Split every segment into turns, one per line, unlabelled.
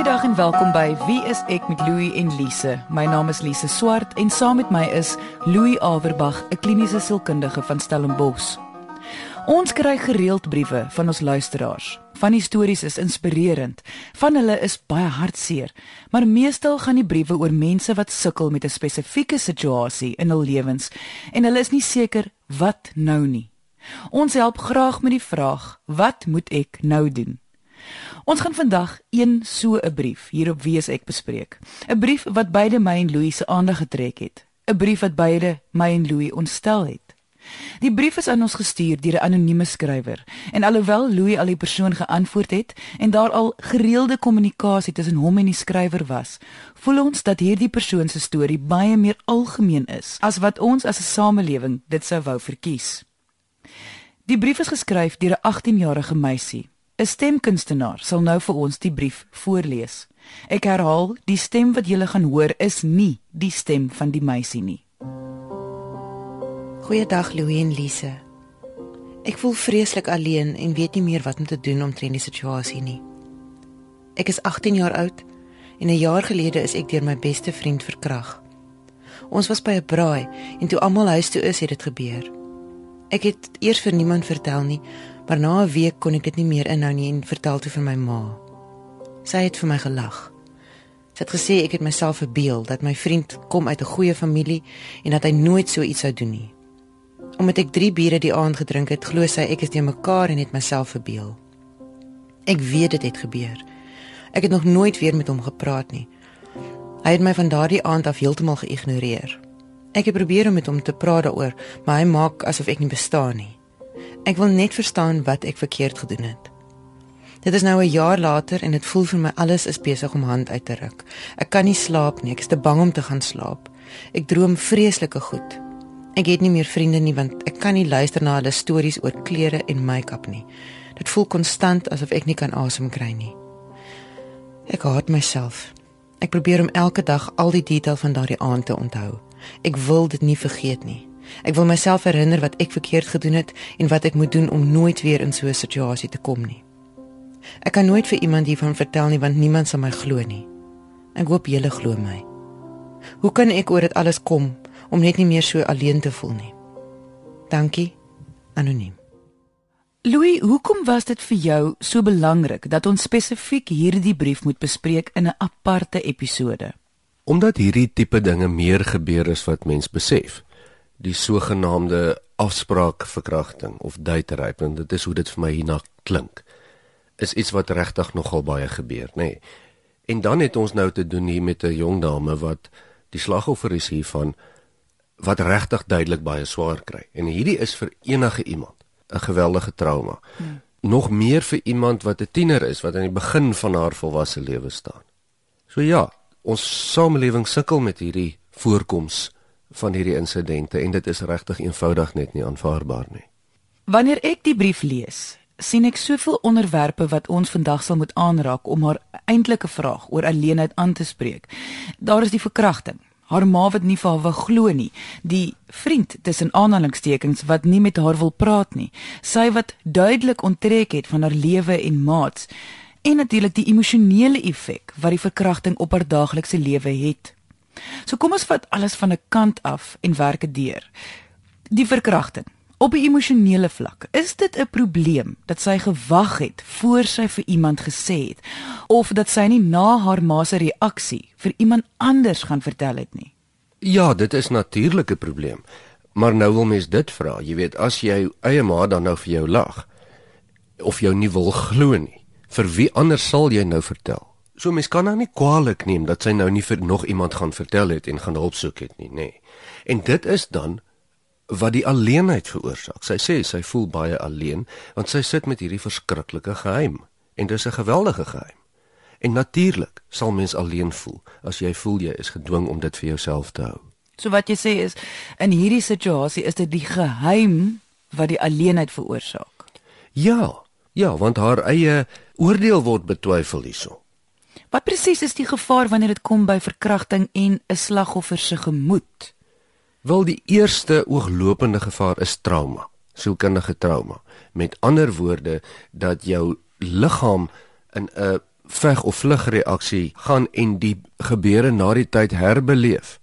Goeiedag en welkom by Wie is ek met Louie en Lise. My naam is Lise Swart en saam met my is Louie Averbag, 'n kliniese sielkundige van Stellenbosch. Ons kry gereeld briewe van ons luisteraars. Van die stories is inspirerend, van hulle is baie hartseer, maar meestal gaan die briewe oor mense wat sukkel met 'n spesifieke situasie in hul lewens en hulle is nie seker wat nou nie. Ons help graag met die vraag: Wat moet ek nou doen? Ons gaan vandag een so 'n brief hierop wees ek bespreek. 'n Brief wat beide my en Louis se aandag getrek het. 'n Brief wat beide my en Louis ontstel het. Die brief is aan ons gestuur deur 'n anonieme skrywer en alhoewel Louis al die persoon geantwoord het en daar al gereelde kommunikasie tussen hom en die skrywer was, voel ons dat hierdie persoon se storie baie meer algemeen is as wat ons as 'n samelewing dit sou wou verkies. Die brief is geskryf deur 'n 18-jarige meisie 'n Stemkunstenaar sal nou vir ons die brief voorlees. Ek herhaal, die stem wat julle gaan hoor is nie die stem van die meisie nie.
Goeiedag Louie en Lise. Ek voel vreeslik alleen en weet nie meer wat om te doen omtrent die situasie nie. Ek is 18 jaar oud en 'n jaar gelede is ek deur my beste vriend verkrag. Ons was by 'n braai en toe almal huis toe is, het dit gebeur. Ek het eers vir niemand vertel nie, Maar na 'n week kon ek dit nie meer inhou nie en vertel toe vir my ma. Sy het vir my gelag. Sy het gesê ek het myself verbeel dat my vriend kom uit 'n goeie familie en dat hy nooit so iets sou doen nie. Omdat ek 3 biere die aand gedrink het, glo sy ek is te mekaar en het myself verbeel. Ek weet dit het gebeur. Ek het nog nooit weer met hom gepraat nie. Hy het my van daardie aand af heeltemal geïgnoreer. Ek het probeer om met hom te praat daaroor, maar hy maak asof ek nie bestaan nie. Ek wil net verstaan wat ek verkeerd gedoen het. Dit is nou 'n jaar later en dit voel vir my alles is besig om hand uit te ruk. Ek kan nie slaap nie, ek is te bang om te gaan slaap. Ek droom vreeslike goed. Ek het nie meer vriende nie want ek kan nie luister na hulle stories oor klere en make-up nie. Dit voel konstant asof ek nie kan asem kry nie. Ek haat myself. Ek probeer om elke dag al die detail van daardie aand te onthou. Ek wil dit nie vergeet nie. Ek wil myself herinner wat ek verkeerd gedoen het en wat ek moet doen om nooit weer in so 'n situasie te kom nie. Ek kan nooit vir iemand hiervan vertel nie want niemand sal my glo nie. Ek hoop julle glo my. Hoe kan ek oor dit alles kom om net nie meer so alleen te voel nie? Dankie. Anoniem.
Louis, hoekom was dit vir jou so belangrik dat ons spesifiek hierdie brief moet bespreek in 'n aparte episode?
Omdat hierdie tipe dinge meer gebeur as wat mens besef die sogenaamde afspraakverkrachting of date rape en dit is hoe dit vir my hierna klink is iets wat regtig nogal baie gebeur nê nee. en dan het ons nou te doen hier met 'n jong dame wat die slagoffer is hiervan wat regtig duidelik baie swaar kry en hierdie is vir enige iemand 'n geweldige trauma hmm. nog meer vir iemand wat 'n tiener is wat aan die begin van haar volwasse lewe staan so ja ons samelewing sukkel met hierdie voorkoms van hierdie insidente en dit is regtig eenvoudig net nie aanvaarbaar nie.
Wanneer ek die brief lees, sien ek soveel onderwerpe wat ons vandag sal moet aanraak om haar eintlike vraag oor alleenheid aan te spreek. Daar is die verkrachting, haar ma wat nie vir haar wil glo nie, die vriend tussen aanhalingstekens wat nie met haar wil praat nie, sy wat duidelik onttrek het van haar lewe en maats en natuurlik die emosionele effek wat die verkrachting op haar daaglikse lewe het. So kom ons vat alles van 'n kant af en werk dit deur. Die verkrachting op 'n emosionele vlak. Is dit 'n probleem dat sy gewag het voor sy vir iemand gesê het of dat sy nie na haar ma se reaksie vir iemand anders gaan vertel het nie?
Ja, dit is natuurlik 'n probleem. Maar nou wil mens dit vra. Jy weet, as jy eie ma dan nou vir jou lag of jou nie wil glo nie, vir wie anders sal jy nou vertel? So mens kan nou nie kwaadlik neem dat sy nou nie vir nog iemand gaan vertel het en gaan hulp soek het nie, nê. Nee. En dit is dan wat die alleenheid veroorsaak. Sy sê sy voel baie alleen want sy sit met hierdie verskriklike geheim en dis 'n geweldige geheim. En natuurlik sal mens alleen voel as jy voel jy is gedwing om dit vir jouself te hou.
So wat jy sê is in hierdie situasie is dit die geheim wat die alleenheid veroorsaak.
Ja, ja, want haar eie oordeel word betwyfel hierso.
Wat presies is die gevaar wanneer dit kom by verkrachting en 'n slagoffer se gemoed?
Wel die eerste ooglopende gevaar is trauma, sielkundige trauma. Met ander woorde dat jou liggaam in 'n veg of vlug reaksie gaan en die gebeure na die tyd herbeleef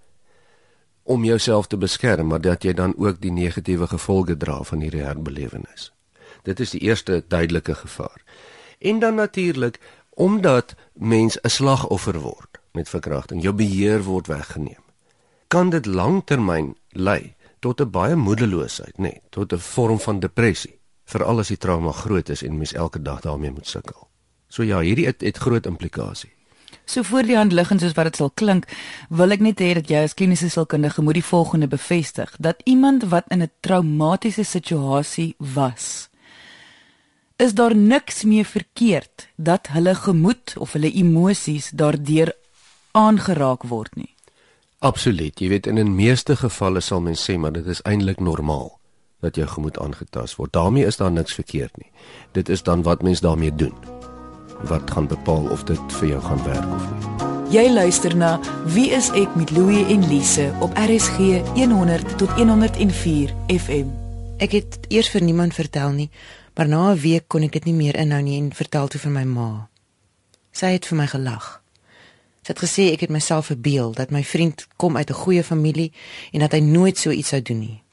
om jouself te beskerm, maar dat jy dan ook die negatiewe gevolge dra van hierdie herbelewenis. Dit is die eerste duidelike gevaar. En dan natuurlik omdat mens 'n slagoffer word met verkrachting, jou beheer word weggeneem. Kan dit lanktermyn lei tot 'n baie moedeloosheid, nê, nee, tot 'n vorm van depressie, veral as die trauma groot is en mens elke dag daarmee moet sukkel. So ja, hierdie het, het groot implikasie.
So voor die hand liggend soos wat dit sal klink, wil ek net hê dat jy as kliniese sielkundige moet die volgende bevestig: dat iemand wat in 'n traumatiese situasie was, is daar niks meer verkeerd dat hulle gemoed of hulle emosies daardeur aangeraak word nie.
Absoluut. Jy weet in 'n meeste gevalle sal mens sê maar dit is eintlik normaal dat jou gemoed aangetast word. daarmee is daar niks verkeerd nie. Dit is dan wat mens daarmee doen wat gaan bepaal of dit vir jou gaan werk of nie.
Jy luister na Wie is ek met Louie en Lise op RSG 100 tot 104 FM.
Ek het eers vir niemand vertel nie, maar na 'n week kon ek dit nie meer inhou nie en vertel toe vir my ma. Sy het vir my gelag. Sy het gesê ek het myself verbeel dat my vriend kom uit 'n goeie familie en dat hy nooit so iets sou doen nie.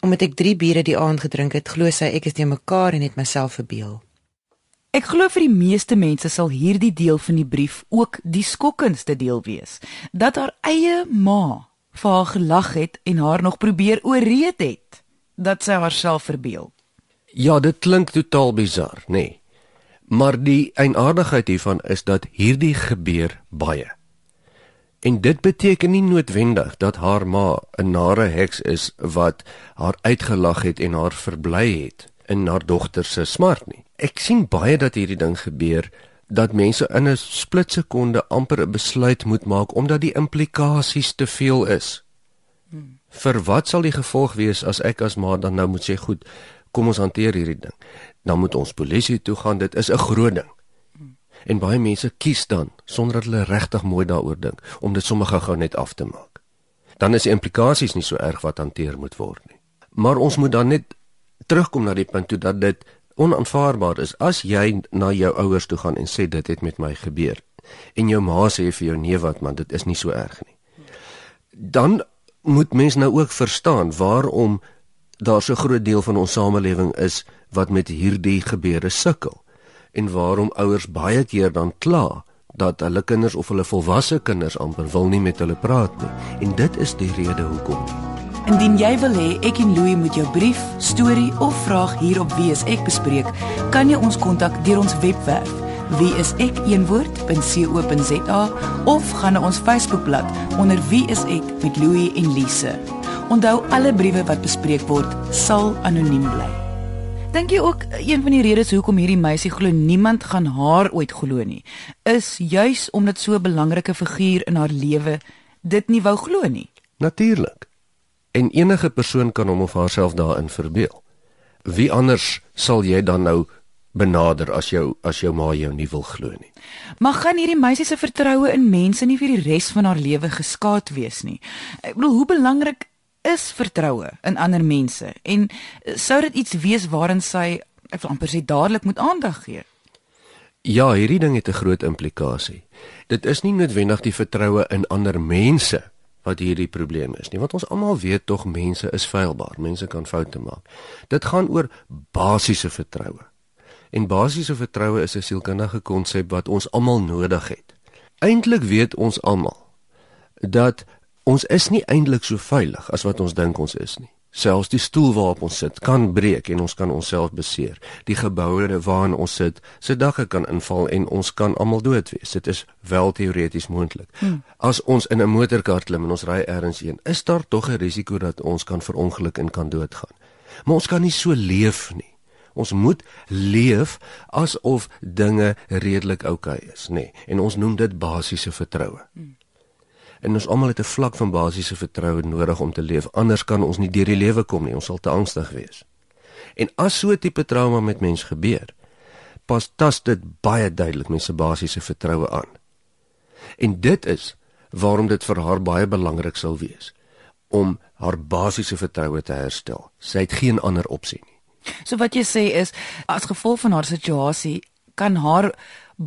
Omdat ek 3 biere die aand gedrink het, glo sy ek is te mekaar en het myself verbeel.
Ek glo vir die meeste mense sal hierdie deel van die brief ook die skokkendste deel wees, dat haar eie ma vir haar gelag het en haar nog probeer ooreed het dat sy haarself verbeel.
Ja, dit klink totaal bizar, nê. Nee. Maar die eienaardigheid hiervan is dat hierdie gebeur baie. En dit beteken nie noodwendig dat haar ma 'n nare heks is wat haar uitgelag het en haar verbly het in haar dogter se smart nie. Ek sien baie dat hierdie ding gebeur dat mense in 'n splitsekonde amper 'n besluit moet maak omdat die implikasies te veel is. Hmm. Vir wat sal die gevolg wees as ek as ma dan nou moet sê goed, kom ons hanteer hierdie ding. Dan moet ons polisie toe gaan. Dit is 'n groot ding. En baie mense kies dan sonder dat hulle regtig mooi daaroor dink om dit sommer gou-gou net af te maak. Dan is die implikasies nie so erg wat hanteer moet word nie. Maar ons moet dan net terugkom na die punt toe dat dit onaanvaarbaar is as jy na jou ouers toe gaan en sê dit het met my gebeur en jou ma sê vir jou nee wat man dit is nie so erg nie. Dan moet mens nou ook verstaan waarom daar so groot deel van ons samelewing is wat met hierdie gebeure sukkel en waarom ouers baie keer dan kla dat hulle kinders of hulle volwasse kinders amper wil nie met hulle praat nie en dit is die rede hoekom
Indien jy wil hê ek en Louie moet jou brief, storie of vraag hier op Wie is ek bespreek, kan jy ons kontak deur ons webwerf wieisek.co.za of gaan na ons Facebookblad onder Wie is ek met Louie en Lise. Onthou alle briewe wat bespreek word sal anoniem bly. Dink jy ook een van die redes hoekom hierdie meisie glo niemand gaan haar ooit glo nie, is juis omdat so 'n belangrike figuur in haar lewe dit nie wou glo nie.
Natuurlik. En enige persoon kan hom of haarself daarin verbeel. Wie anders sal jy dan nou benader as jou as jou ma jou nie wil glo nie.
Maar gaan hierdie meisie se vertroue in mense nie vir die res van haar lewe geskaad wees nie. Ek bedoel, hoe belangrik is vertroue in ander mense en sou dit iets wees waarin sy ek wil amper sê dadelik moet aandag gee.
Ja, hierdie ding het 'n groot implikasie. Dit is nie noodwendig die vertroue in ander mense wat hierdie probleem is nie, want ons almal weet tog mense is feilbaar, mense kan foute maak. Dit gaan oor basiese vertroue. En basiese vertroue is 'n sielkundige konsep wat ons almal nodig het. Eintlik weet ons almal dat Ons is nie eintlik so veilig as wat ons dink ons is nie. Selfs die stoel waarop ons sit kan breek en ons kan onsself beseer. Die geboue waarin ons sit, se dakke kan inval en ons kan almal dood wees. Dit is wel teoreties moontlik. Hmm. As ons in 'n motorkar klim en ons ry ergens heen, is daar tog 'n risiko dat ons kan verongeluk en kan doodgaan. Maar ons kan nie so leef nie. Ons moet leef asof dinge redelik oukei okay is, nê? Nee. En ons noem dit basiese vertroue. Hmm. En ons almal het 'n vlak van basiese vertroue nodig om te leef. Anders kan ons nie deur die lewe kom nie. Ons sal te angstig wees. En as so 'n tipe trauma met mens gebeur, pas tas dit baie duidelik mense basiese vertroue aan. En dit is waarom dit vir haar baie belangrik sal wees om haar basiese vertroue te herstel. Sy het geen ander opsie nie.
So wat jy sê is as gevolg van haar situasie kan haar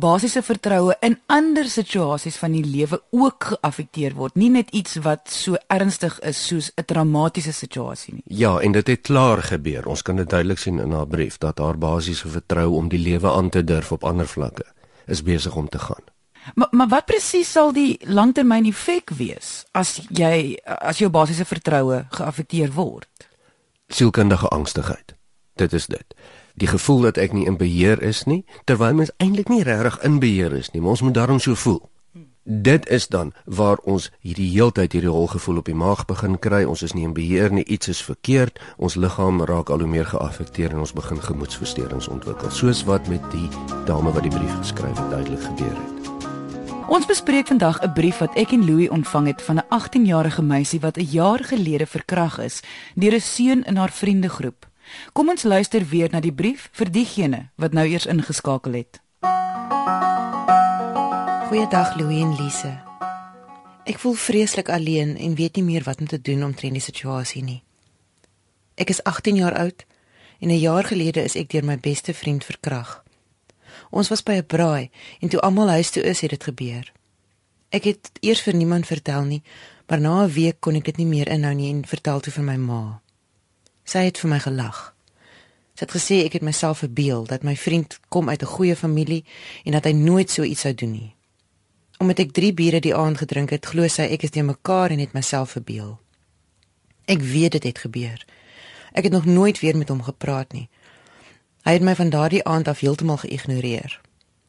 basiese vertroue in ander situasies van die lewe ook geaffekteer word, nie net iets wat so ernstig is soos 'n traumatiese situasie nie.
Ja, en dit het klaar gebeur. Ons kan dit duidelik sien in haar brief dat haar basiese vertroue om die lewe aan te durf op ander vlakke is besig om te gaan.
Maar maar wat presies sal die langtermyn effek wees as jy as jou basiese vertroue geaffekteer word?
Sielkundige angstigheid. Dit is dit die gevoel dat ek nie in beheer is nie, terwyl mens eintlik nie regtig in beheer is nie, maar ons moet daarom so voel. Dit is dan waar ons hierdie heeltyd hierdie holgevoel op die maag begin kry. Ons is nie in beheer nie, iets is verkeerd. Ons liggaam raak al hoe meer geaffekteer en ons begin gemoedsversteurings ontwikkel, soos wat met die dame wat die brief geskryf het duidelik gebeur het.
Ons bespreek vandag 'n brief wat ek en Louis ontvang het van 'n 18-jarige meisie wat 'n jaar gelede verkragt is deur 'n seun in haar vriendegroep. Kom ons luister weer na die brief vir diegene wat nou eers ingeskakel het.
Goeiedag Louie en Lise. Ek voel vreeslik alleen en weet nie meer wat om te doen omtrent die situasie nie. Ek is 18 jaar oud en 'n jaar gelede is ek deur my beste vriend verkragt. Ons was by 'n braai en toe almal huis toe is, het dit gebeur. Ek het eers vir niemand vertel nie, maar na 'n week kon ek dit nie meer inhou nie en vertel toe vir my ma. Sy het vir my gelag. Sy het gesê ek het myself verbeel dat my vriend kom uit 'n goeie familie en dat hy nooit so iets sou doen nie. Omdat ek 3 biere die aand gedrink het, glo sy ek is te mekaar en het myself verbeel. Ek weet dit het gebeur. Ek het nog nooit weer met hom gepraat nie. Hy het my van daardie aand af heeltemal geïgnoreer.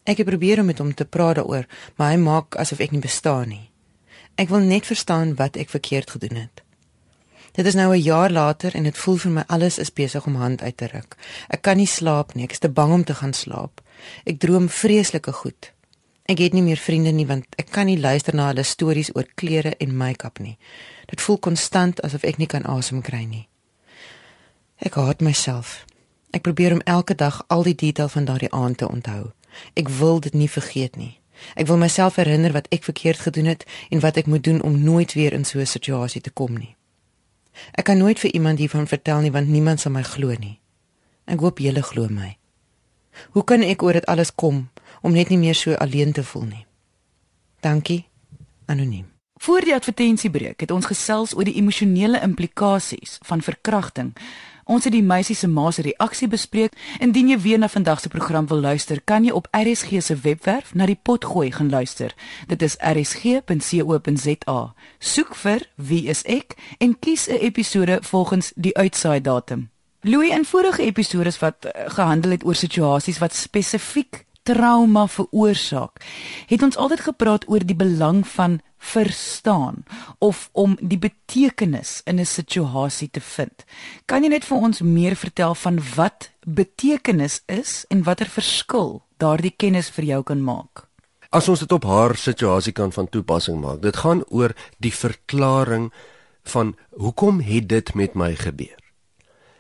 Ek het probeer om met hom te praat daaroor, maar hy maak asof ek nie bestaan nie. Ek wil net verstaan wat ek verkeerd gedoen het. Dit is nou 'n jaar later en dit voel vir my alles is besig om hand uit te ruk. Ek kan nie slaap nie, ek is te bang om te gaan slaap. Ek droom vreeslike goed. Ek het nie meer vriende nie want ek kan nie luister na hulle stories oor klere en make-up nie. Dit voel konstant asof ek nie kan asem kry nie. Ek haat myself. Ek probeer om elke dag al die detail van daardie aand te onthou. Ek wil dit nie vergeet nie. Ek wil myself herinner wat ek verkeerd gedoen het en wat ek moet doen om nooit weer in so 'n situasie te kom nie. Ek kan nooit vir iemand hiervan vertel nie want niemand sal my glo nie. Ek hoop julle glo my. Hoe kan ek oor dit alles kom om net nie meer so alleen te voel nie? Dankie. Anoniem.
Voor die advertensiebreek het ons gesels oor die emosionele implikasies van verkrachting. Ons het die meisie se ma se reaksie bespreek. Indien jy weer na vandag se program wil luister, kan jy op RSG se webwerf na die pot gooi gaan luister. Dit is rsg.co.za. Soek vir Wie is ek en kies 'n episode volgens die uitsaai datum. Louis in vorige episode wat eh, gehandel het oor situasies wat spesifiek trauma veroorsaak, het ons altyd gepraat oor die belang van verstaan of om die betekenis in 'n situasie te vind. Kan jy net vir ons meer vertel van wat betekenis is en watter verskil daardie kennis vir jou kan maak?
As ons dit op haar situasie kan van toepassing maak, dit gaan oor die verklaring van hoekom het dit met my gebeur.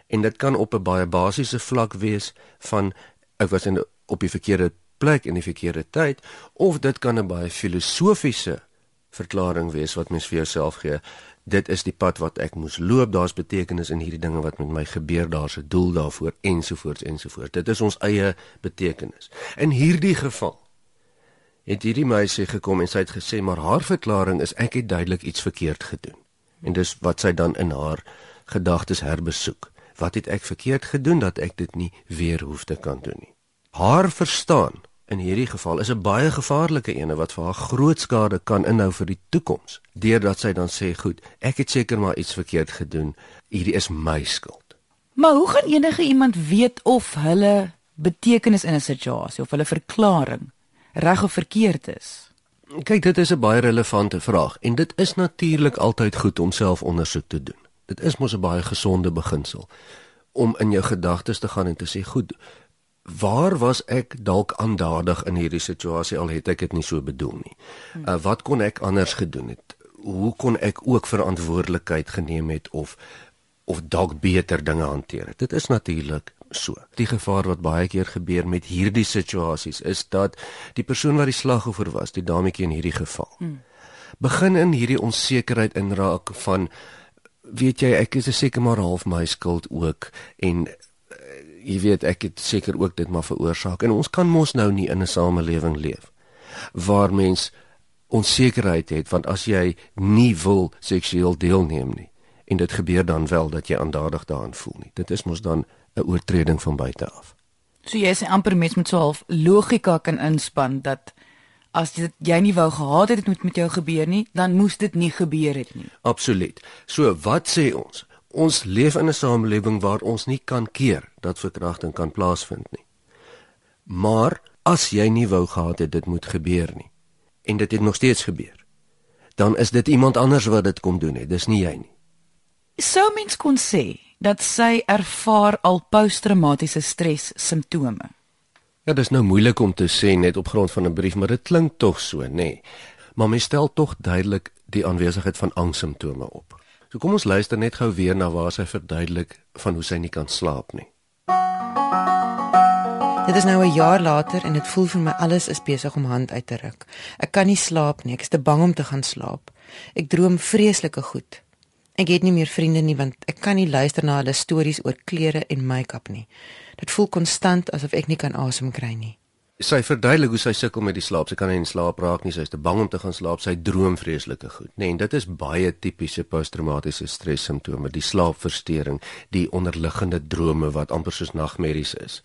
En dit kan op 'n baie basiese vlak wees van ek was in op die verkeerde plek in die verkeerde tyd of dit kan 'n baie filosofiese verklaring wees wat mens vir jouself gee. Dit is die pad wat ek moes loop. Daar's betekenis in hierdie dinge wat met my gebeur. Daar's 'n doel daarvoor ensovoorts ensovoorts. Dit is ons eie betekenis. In hierdie geval het hierdie meisie gekom en sy het gesê maar haar verklaring is ek het duidelik iets verkeerd gedoen. En dis wat sy dan in haar gedagtes herbesoek. Wat het ek verkeerd gedoen dat ek dit nie weer hoef te kan doen nie? Haar verstaan in hierdie geval is 'n baie gevaarlike ene wat vir haar groot skade kan inhou vir die toekoms. Deurdat sy dan sê, "Goed, ek het seker maar iets verkeerd gedoen. Hierdie is my skuld."
Maar hoe gaan enige iemand weet of hulle betekenis in 'n situasie of hulle verklaring reg of verkeerd is?
Kyk, dit is 'n baie relevante vraag en dit is natuurlik altyd goed om selfondersoek te doen. Dit is mos 'n baie gesonde beginsel om in jou gedagtes te gaan en te sê, "Goed, waar was ek dalk aandadig in hierdie situasie al het ek dit nie so bedoel nie. Uh, wat kon ek anders gedoen het? Hoe kon ek ook verantwoordelikheid geneem het of of dalk beter dinge hanteer het? Dit is natuurlik so. Die gevaar wat baie keer gebeur met hierdie situasies is dat die persoon wat die slagoffer was, die dametjie in hierdie geval, hmm. begin in hierdie onsekerheid inraak van weet jy ek is seker maar half my skuld ook en jy weet ek het seker ook dit maar veroorsaak. En ons kan mos nou nie in 'n samelewing leef waar mens onsekerheid het want as jy nie wil seksueel deelneem nie en dit gebeur dan wel dat jy aandadig daaraan voel nie. Dit is mos dan 'n oortreding van buite af.
So jy sê amper mens moet so half logika kan inspann dat as dit jy nie wou gehad het dit moet met jou gebeur nie dan moes dit nie gebeur het nie.
Absoluut. So wat sê ons ons leef in 'n samelewing waar ons nie kan keer dat verkrachting kan plaasvind nie. Maar as jy nie wou gehad het dit moet gebeur nie en dit het nog steeds gebeur, dan is dit iemand anders wat dit kom doen het, dis nie jy nie.
Sou mens kon sê dat sy ervaar al posttraumatiese stres simptome.
Ja, dis nou moeilik om te sê net op grond van 'n brief, maar dit klink tog so, nê. Nee. Maar mens stel tog duidelik die aanwesigheid van angssimptome op. So kom ons luister net gou weer na waar sy verduidelik van hoe sy nie kan slaap nie.
Dit is nou 'n jaar later en dit voel vir my alles is besig om hand uit te ruk. Ek kan nie slaap nie, ek is te bang om te gaan slaap. Ek droom vreeslike goed. Ek het nie meer vriende nie want ek kan nie luister na hulle stories oor klere en make-up nie. Dit voel konstant asof ek nie kan asem kry nie
sy verduidelik hoe sy sukkel met die slaap. Sy kan nie slaap raak nie. Sy is te bang om te gaan slaap. Sy droom vreeslike goed, nê. Nee, en dit is baie tipiese posttraumatiese stres simptome, die slaapversteuring, die onderliggende drome wat amper soos nagmerries is.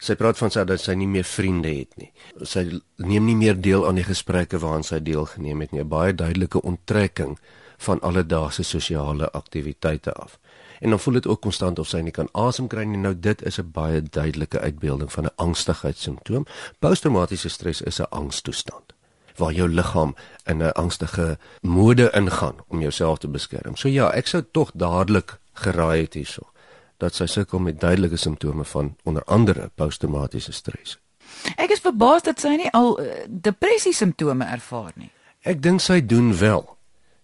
Sy praat van sy dat sy nie meer vriende het nie. Sy neem nie meer deel aan die gesprekke waaraan sy deelgeneem het nie. 'n Baie duidelike onttrekking van alledaagse sosiale aktiwiteite af en dan voel dit ook konstant of sy nie kan asem kry nie. Nou dit is 'n baie duidelike uitbeelding van 'n angstigheidssimptoom. Posttraumatiese stres is 'n angstoestand waar jou liggaam in 'n angstige mode ingaan om jouself te beskerm. So ja, ek sou tog dadelik geraai het hierso dat sy sukkel met duidelike simptome van onder andere posttraumatiese stres.
Ek is verbaas dat sy nie al uh, depressie simptome ervaar nie.
Ek dink sy doen wel.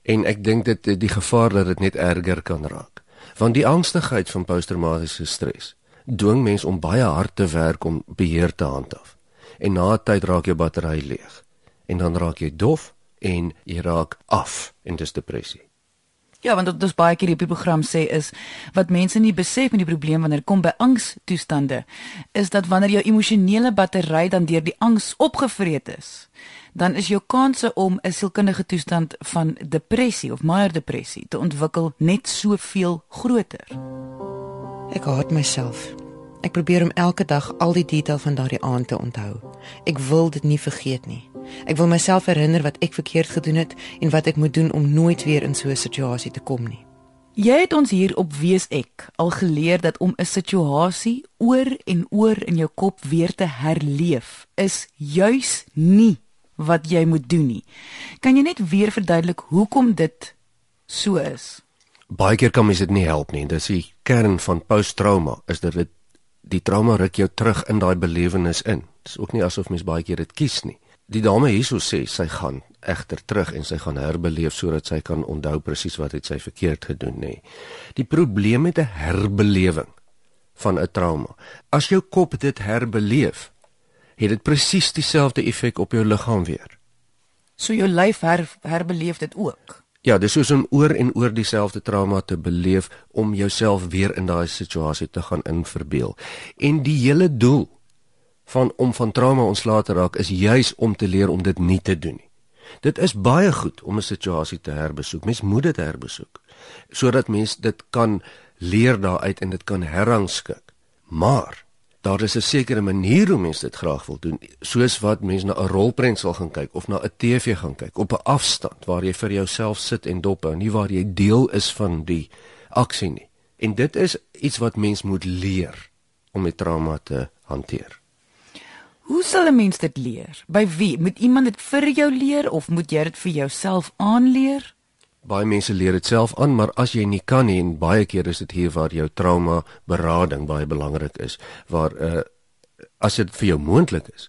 En ek dink dit die gevaar dat dit net erger kan raak want die angstigheid van posttraumatiese stres dwing mens om baie hard te werk om beheer te handhaaf. En na 'n tyd raak jou battery leeg en dan raak jy dof en jy raak af in dis depressie.
Ja, want dit is baie keer die program sê is wat mense nie besef met die probleem wanneer kom by angstoestande is dat wanneer jou emosionele battery dan deur die angs opgevreet is, dan is jou kanse om 'n sielkundige toestand van depressie of major depressie te ontwikkel net soveel groter.
Ek haat myself. Ek probeer om elke dag al die detail van daardie aand te onthou. Ek wil dit nie vergeet nie. Ek wil myself herinner wat ek verkeerd gedoen het en wat ek moet doen om nooit weer in so 'n situasie te kom nie.
Jy het ons hier op Wees ek al geleer dat om 'n situasie oor en oor in jou kop weer te herleef is juis nie wat jy moet doen nie. Kan jy net weer verduidelik hoekom dit so is?
Baie keer kan mens dit nie help nie. Dis die kern van posttrauma is dat dit die trauma ruk jou terug in daai belewenis in. Dis ook nie asof mens baie keer dit kies nie. Die dame hierso sê sy gaan egter terug en sy gaan herbeleef sodat sy kan onthou presies wat het sy verkeerd gedoen nê. Die probleem met 'n herbelewing van 'n trauma. As jou kop dit herbeleef, het dit presies dieselfde effek op jou liggaam weer.
So jou lyf her, herbeleef dit ook.
Ja, dis soos om oor en oor dieselfde trauma te beleef om jouself weer in daai situasie te gaan inverbeel. En die hele doel van om van trauma ontslae te raak is juis om te leer om dit nie te doen nie. Dit is baie goed om 'n situasie te herbesoek. Mens moet dit herbesoek sodat mens dit kan leer daaruit en dit kan herrangskik. Maar daar is 'n sekere manier hoe mense dit graag wil doen, soos wat mense na 'n rolprent sal gaan kyk of na 'n TV gaan kyk op 'n afstand waar jy vir jouself sit en dop hou, nie waar jy deel is van die aksie nie. En dit is iets wat mens moet leer om met trauma te hanteer.
Hoe sal 'n mens dit leer? By wie? Moet iemand dit vir jou leer of moet jy dit vir jouself aanleer?
Baie mense leer dit self aan, maar as jy nie kan nie en baie keer is dit hier waar jou trauma berading baie belangrik is, waar uh as dit vir jou moontlik is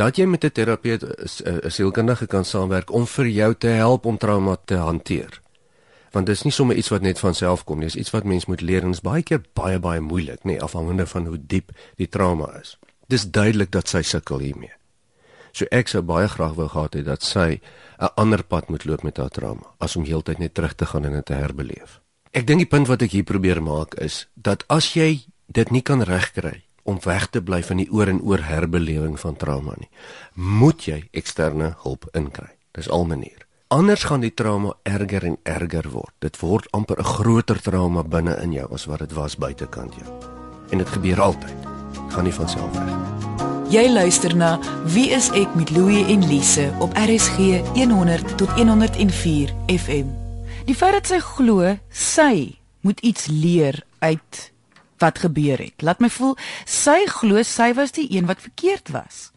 dat jy met 'n terapeut 'n sielkundige kan saamwerk om vir jou te help om trauma te hanteer. Want dit is nie sommer iets wat net van self kom nie, dis iets wat mens moet leer en is baie keer baie baie moeilik, nê, afhangende van hoe diep die trauma is. Dis duidelik dat sy sukkel hiermee. So ek sou baie graag wou gehad het dat sy 'n ander pad moet loop met haar trauma as om heeltyd net terug te gaan en dit te herbeleef. Ek dink die punt wat ek hier probeer maak is dat as jy dit nie kan regkry om weg te bly van die oor en oor herbelewing van trauma nie, moet jy eksterne hulp inkry. Dis al manier. Anders gaan die trauma erger en erger word. Dit word amper 'n groter trauma binne in jou as wat dit was buitekant jou. En dit gebeur altyd. Gaan nie van self weg nie.
Jy luister na Wie is ek met Louie en Lise op RSG 100 tot 104 FM. Die feit dat sy glo sy moet iets leer uit wat gebeur het. Laat my voel sy glo sy was die een wat verkeerd was.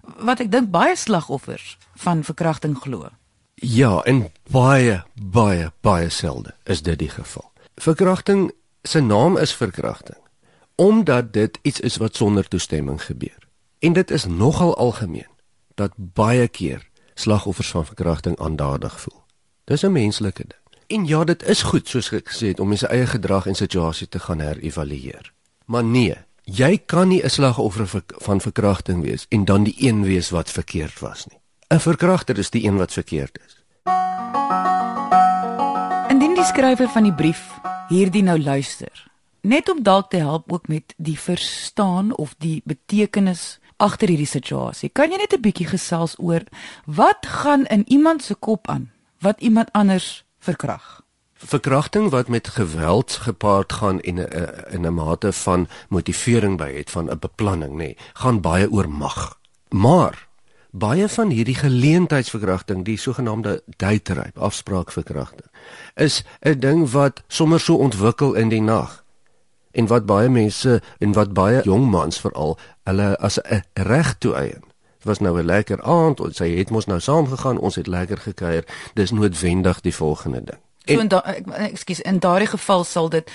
Wat ek dink baie slagoffers van verkrachting glo.
Ja, en baie baie baie selde is dit die geval. Verkrachting se naam is verkrachting omdat dit iets is wat sonder toestemming gebeur. En dit is nogal algemeen dat baie keer slagoffers van verkrachting aandadig voel. Dis 'n menslike ding. En ja, dit is goed soos ek gesê het om mense eie gedrag en situasie te gaan herëvalueer. Maar nee, jy kan nie 'n slagoffer van verkrachting wees en dan die een wees wat verkeerd was nie. 'n Verkragter is die een wat verkeerd is.
Indien die skrywer van die brief hierdie nou luister, net om dalk te help ook met die verstaan of die betekenis agter hierdie situasie. Kan jy net 'n bietjie gesels oor wat gaan in iemand se kop aan wat iemand anders verkrag.
Verkrachting wat met geweld gepaard gaan en 'n in 'n mate van motivering by het van 'n beplanning nê, gaan baie oor mag. Maar baie van hierdie geleentheidsverkrachting, die sogenaamde date rape, afspraakverkrachting, is 'n ding wat sommer so ontwikkel in die nag en wat baie mense en wat baie jong mans veral hulle as 'n reg toe eien. Dit was nou 'n lekker aand, ons sy het mos nou saam gegaan, ons het lekker gekuier. Dis noodwendig die volgende ding.
En, so in daai ekskuus, in daardie geval sal dit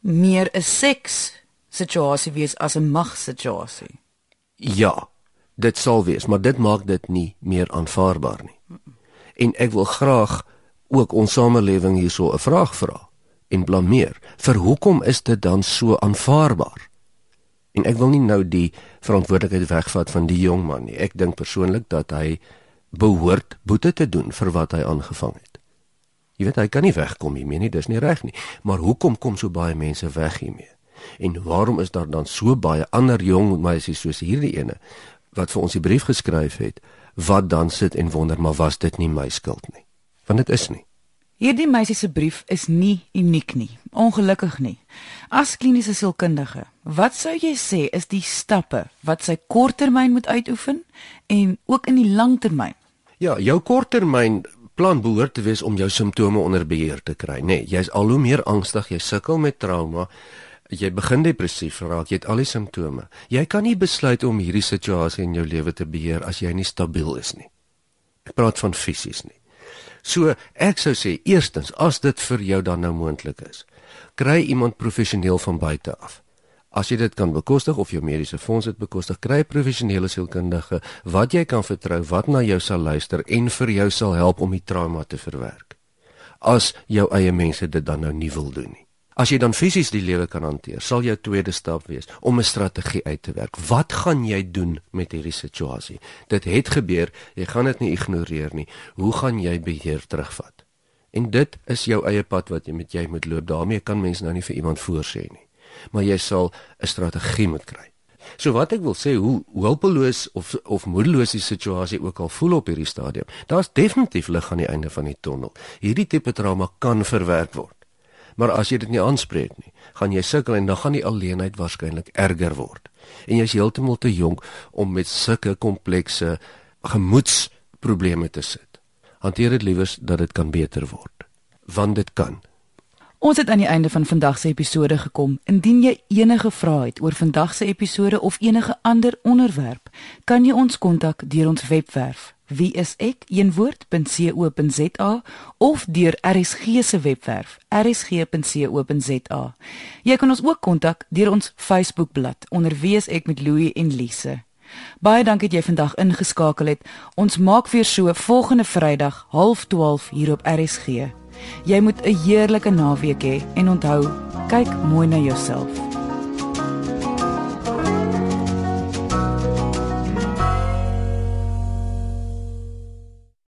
meer 'n seks situasie wees as 'n mag situasie.
Ja, dit sal wees, maar dit maak dit nie meer aanvaarbaar nie. En ek wil graag ook ons samelewing hierso 'n vraag vra en blameer. Vir hoekom is dit dan so aanvaarbaar? En ek wil nie nou die verantwoordelikheid wegvat van die jong man nie. Ek dink persoonlik dat hy behoort boete te doen vir wat hy aangevang het. Jy weet hy kan nie wegkom hiermee nie, dis nie reg nie. Maar hoekom kom so baie mense weg hiermee? En waarom is daar dan so baie ander jong meisies soos hierdie ene wat vir ons die brief geskryf het wat dan sit en wonder maar was dit nie my skuld nie? Want dit is nie.
Hierdie meisie se brief is nie uniek nie, ongelukkig nie. As kliniese sielkundige, wat sou jy sê is die stappe wat sy korttermyn moet uitoefen en ook in die langtermyn?
Ja, jou korttermyn plan behoort te wees om jou simptome onder beheer te kry, nê. Nee, Jy's al hoe meer angstig, jy sukkel met trauma, jy begin depressief raak, jy het al die simptome. Jy kan nie besluit om hierdie situasie in jou lewe te beheer as jy nie stabiel is nie. Ek praat van fisies nie. So ek sou sê eerstens as dit vir jou dan nou moontlik is, kry iemand professioneel van buite af. As jy dit kan bekostig of jou mediese fonds dit bekostig, kry 'n professionele sielkundige wat jy kan vertrou, wat na jou sal luister en vir jou sal help om die trauma te verwerk. As jou eie mense dit dan nou nie wil doen nie. As jy dan fisies die lewe kan hanteer, sal jou tweede stap wees om 'n strategie uit te werk. Wat gaan jy doen met hierdie situasie? Dit het gebeur, jy gaan dit nie ignoreer nie. Hoe gaan jy beheer terugvat? En dit is jou eie pad wat jy met jy moet loop. daarmee kan mens nou nie vir iemand voorsê nie. Maar jy sal 'n strategie moet kry. So wat ek wil sê, hoe hulpeloos of of moedeloos die situasie ook al voel op hierdie stadium, daar's definitief lig aan die einde van die tonnel. Hierdie tipe trauma kan verwerk word. Maar as jy dit nie aanspreek nie, gaan jy sukkel en dan gaan die alleenheid waarskynlik erger word. En jy's heeltemal te jonk om met sulke komplekse gemoedsprobleme te sit. Hanteer dit liewers dat dit kan beter word, want dit kan.
Ons het aan die einde van vandag se episode gekom. Indien jy enige vrae het oor vandag se episode of enige ander onderwerp, kan jy ons kontak deur ons webwerf wie is ek een woord.co.za of deur RSG se webwerf rsg.co.za. Jy kan ons ook kontak deur ons Facebookblad onder wie is ek met Louie en Lise. Baie dankie dat jy vandag ingeskakel het. Ons maak weer so volgende Vrydag 12:30 hier op RSG. Jy moet 'n heerlike naweek hê en onthou, kyk mooi na jouself.